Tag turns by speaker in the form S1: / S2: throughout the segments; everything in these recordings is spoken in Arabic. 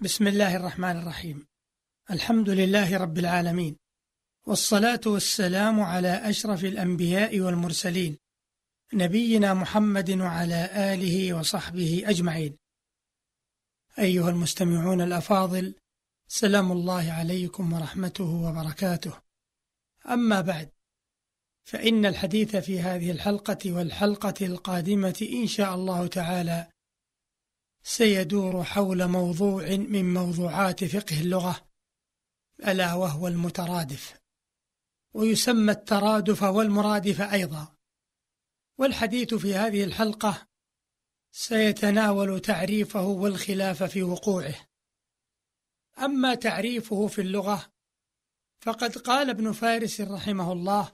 S1: بسم الله الرحمن الرحيم. الحمد لله رب العالمين. والصلاة والسلام على أشرف الأنبياء والمرسلين نبينا محمد وعلى آله وصحبه أجمعين. أيها المستمعون الأفاضل سلام الله عليكم ورحمته وبركاته. أما بعد فإن الحديث في هذه الحلقة والحلقة القادمة إن شاء الله تعالى سيدور حول موضوع من موضوعات فقه اللغة ألا وهو المترادف. ويسمى الترادف والمرادف أيضا. والحديث في هذه الحلقة سيتناول تعريفه والخلاف في وقوعه. أما تعريفه في اللغة فقد قال ابن فارس رحمه الله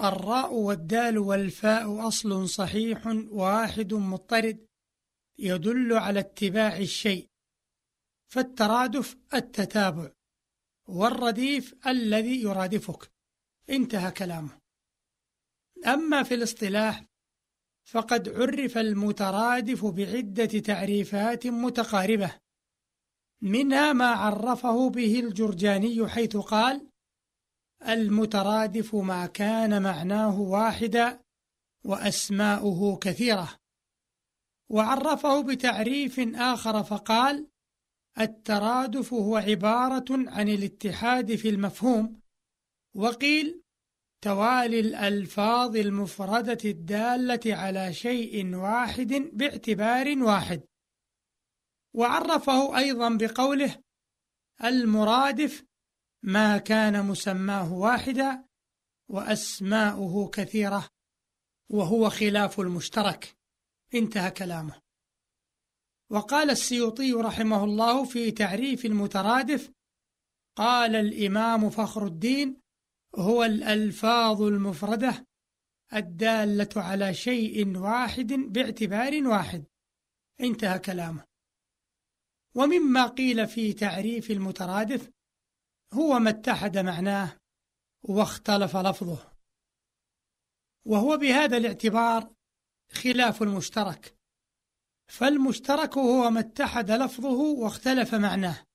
S1: الراء والدال والفاء أصل صحيح واحد مضطرد يدل على اتباع الشيء فالترادف التتابع والرديف الذي يرادفك. انتهى كلامه. أما في الاصطلاح فقد عرف المترادف بعدة تعريفات متقاربة منها ما عرفه به الجرجاني حيث قال المترادف ما كان معناه واحدا وأسماؤه كثيرة. وعرفه بتعريف آخر فقال الترادف هو عبارة عن الاتحاد في المفهوم. وقيل توالي الألفاظ المفردة الدالة على شيء واحد باعتبار واحد. وعرفه أيضا بقوله المرادف ما كان مسماه واحدا وأسماؤه كثيرة وهو خلاف المشترك. انتهى كلامه. وقال السيوطي رحمه الله في تعريف المترادف قال الإمام فخر الدين هو الألفاظ المفردة الدالة على شيء واحد باعتبار واحد. انتهى كلامه. ومما قيل في تعريف المترادف هو ما اتحد معناه واختلف لفظه. وهو بهذا الاعتبار خلاف المشترك. فالمشترك هو ما اتحد لفظه واختلف معناه.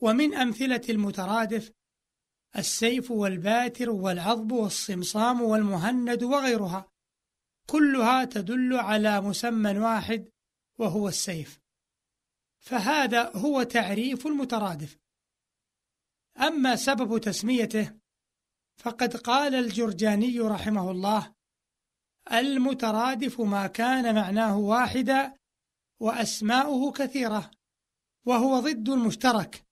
S1: ومن أمثلة المترادف السيف والباتر والعضب والصمصام والمهند وغيرها. كلها تدل على مسمى واحد وهو السيف. فهذا هو تعريف المترادف. أما سبب تسميته فقد قال الجرجاني رحمه الله المترادف ما كان معناه واحدا وأسماؤه كثيرة وهو ضد المشترك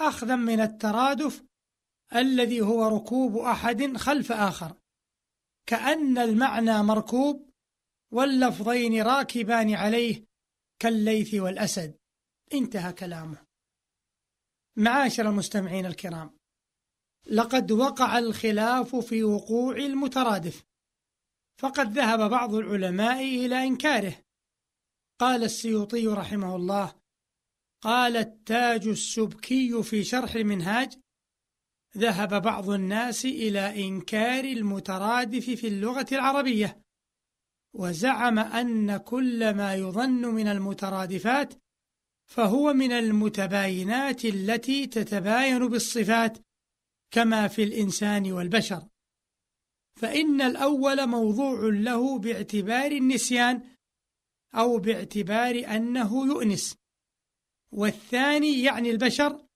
S1: أخذا من الترادف الذي هو ركوب أحد خلف آخر. كأن المعنى مركوب واللفظين راكبان عليه كالليث والأسد. انتهى كلامه. معاشر المستمعين الكرام لقد وقع الخلاف في وقوع المترادف. فقد ذهب بعض العلماء إلى إنكاره. قال السيوطي رحمه الله قال التاج السبكي في شرح المنهاج ذهب بعض الناس إلى إنكار المترادف في اللغة العربية وزعم أن كل ما يظن من المترادفات فهو من المتباينات التي تتباين بالصفات كما في الإنسان والبشر. فإن الأول موضوع له باعتبار النسيان أو باعتبار أنه يؤنس والثاني يعني البشر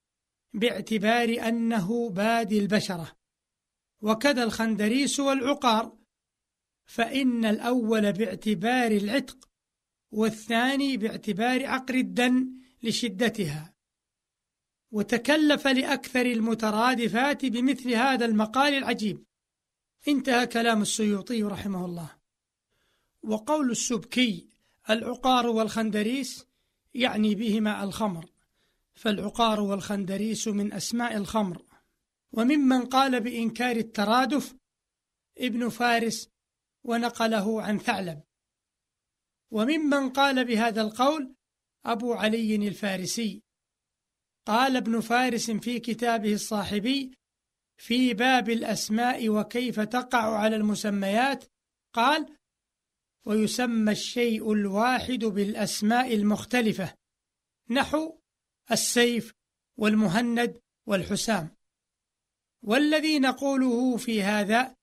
S1: باعتبار أنه بادي البشرة وكذا الخندريس والعقار فإن الأول باعتبار العتق والثاني باعتبار عقر الدن لشدتها وتكلف لأكثر المترادفات بمثل هذا المقال العجيب. انتهى كلام السيوطي رحمه الله. وقول السبكي العقار والخندريس يعني بهما الخمر فالعقار والخندريس من أسماء الخمر. وممن قال بإنكار الترادف ابن فارس ونقله عن ثعلب. وممن قال بهذا القول أبو علي الفارسي. قال ابن فارس في كتابه الصاحبي في باب الأسماء وكيف تقع على المسميات؟ قال ويسمى الشيء الواحد بالأسماء المختلفة. نحو السيف والمهند والحسام. والذي نقوله في هذا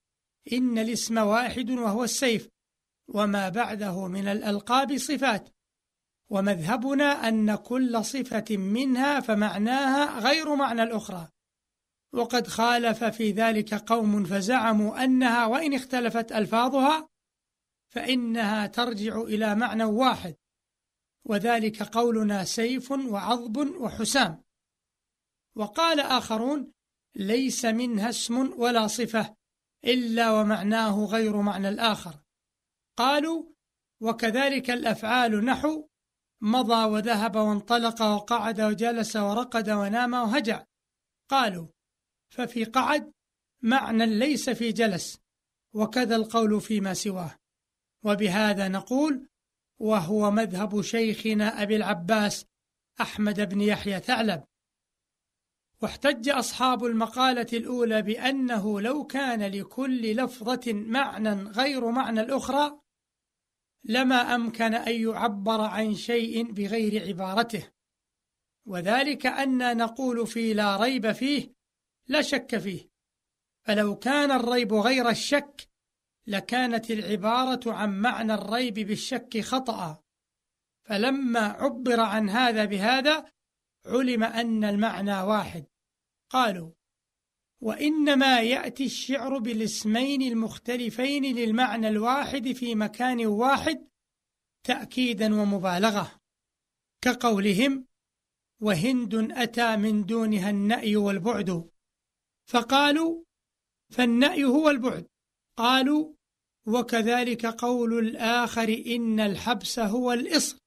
S1: إن الاسم واحد وهو السيف وما بعده من الألقاب صفات. ومذهبنا أن كل صفة منها فمعناها غير معنى الأخرى. وقد خالف في ذلك قوم فزعموا أنها وإن اختلفت ألفاظها فإنها ترجع إلى معنى واحد وذلك قولنا سيف وعضب وحسام. وقال آخرون ليس منها اسم ولا صفة إلا ومعناه غير معنى الآخر. قالوا وكذلك الأفعال نحو مضى وذهب وانطلق وقعد وجلس ورقد ونام وهجع. قالوا ففي قعد معنى ليس في جلس وكذا القول فيما سواه. وبهذا نقول وهو مذهب شيخنا أبي العباس أحمد بن يحيى ثعلب. واحتج أصحاب المقالة الأولى بأنه لو كان لكل لفظة معنى غير معنى الأخرى لما أمكن أن يعبر عن شيء بغير عبارته. وذلك أن نقول في لا ريب فيه لا شك فيه. فلو كان الريب غير الشك لكانت العبارة عن معنى الريب بالشك خطأ. فلما عبر عن هذا بهذا علم أن المعنى واحد. قالوا وإنما يأتي الشعر بالاسمين المختلفين للمعنى الواحد في مكان واحد تأكيدا ومبالغة. كقولهم وهند أتى من دونها النأي والبعد. فقالوا فالنأي هو البعد. قالوا وكذلك قول الآخر إن الحبس هو الإصر.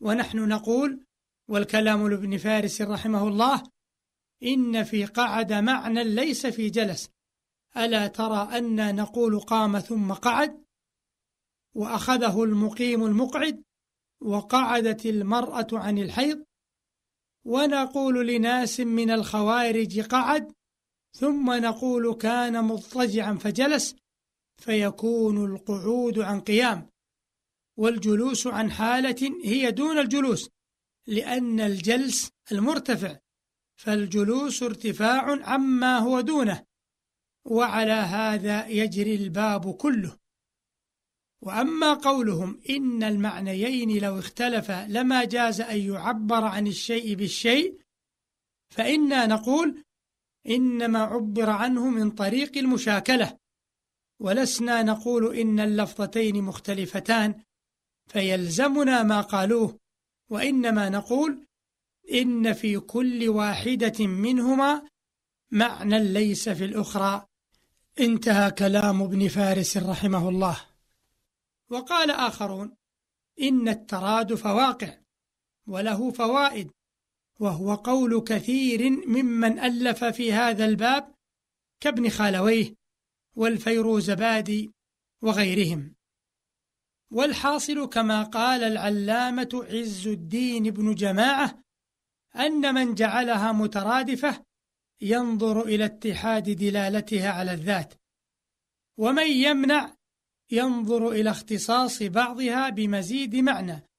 S1: ونحن نقول والكلام لابن فارس رحمه الله إن في قعد معنى ليس في جلس. ألا ترى أن نقول قام ثم قعد؟ وأخذه المقيم المقعد وقعدت المرأة عن الحيض. ونقول لناس من الخوارج قعد؟ ثم نقول كان مضطجعا فجلس فيكون القعود عن قيام والجلوس عن حالة هي دون الجلوس لأن الجلس المرتفع فالجلوس ارتفاع عما هو دونه وعلى هذا يجري الباب كله. وأما قولهم إن المعنيين لو اختلفا لما جاز أن يعبر عن الشيء بالشيء فإنا نقول إنما عبر عنه من طريق المشاكلة. ولسنا نقول إن اللفظتين مختلفتان فيلزمنا ما قالوه وإنما نقول إن في كل واحدة منهما معنى ليس في الأخرى. انتهى كلام ابن فارس رحمه الله. وقال آخرون إن الترادف واقع وله فوائد وهو قول كثير ممن ألف في هذا الباب كابن خالويه والفيروزبادي وغيرهم. والحاصل كما قال العلامة عز الدين بن جماعة أن من جعلها مترادفة ينظر إلى اتحاد دلالتها على الذات ومن يمنع ينظر إلى اختصاص بعضها بمزيد معنى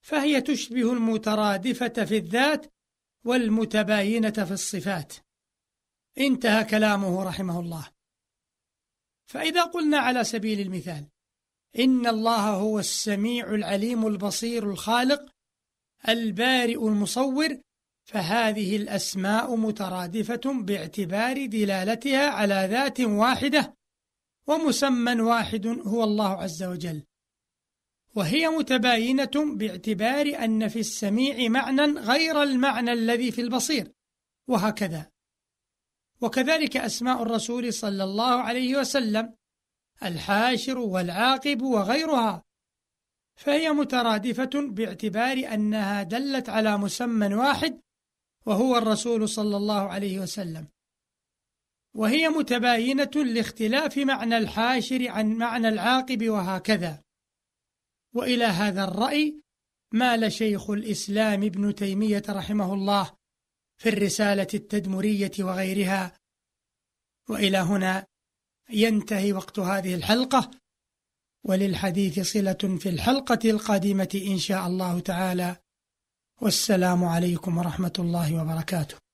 S1: فهي تشبه المترادفة في الذات والمتباينة في الصفات. انتهى كلامه رحمه الله. فإذا قلنا على سبيل المثال إن الله هو السميع العليم البصير الخالق البارئ المصور فهذه الأسماء مترادفة باعتبار دلالتها على ذات واحدة ومسمى واحد هو الله عز وجل. وهي متباينة باعتبار أن في السميع معنى غير المعنى الذي في البصير وهكذا. وكذلك أسماء الرسول صلى الله عليه وسلم الحاشر والعاقب وغيرها فهي مترادفة باعتبار أنها دلت على مسمى واحد وهو الرسول صلى الله عليه وسلم. وهي متباينة لاختلاف معنى الحاشر عن معنى العاقب وهكذا. وإلى هذا الرأي مال شيخ الإسلام ابن تيمية رحمه الله في الرسالة التدمرية وغيرها. وإلى هنا ينتهي وقت هذه الحلقة وللحديث صلة في الحلقة القادمة إن شاء الله تعالى. والسلام عليكم ورحمة الله وبركاته.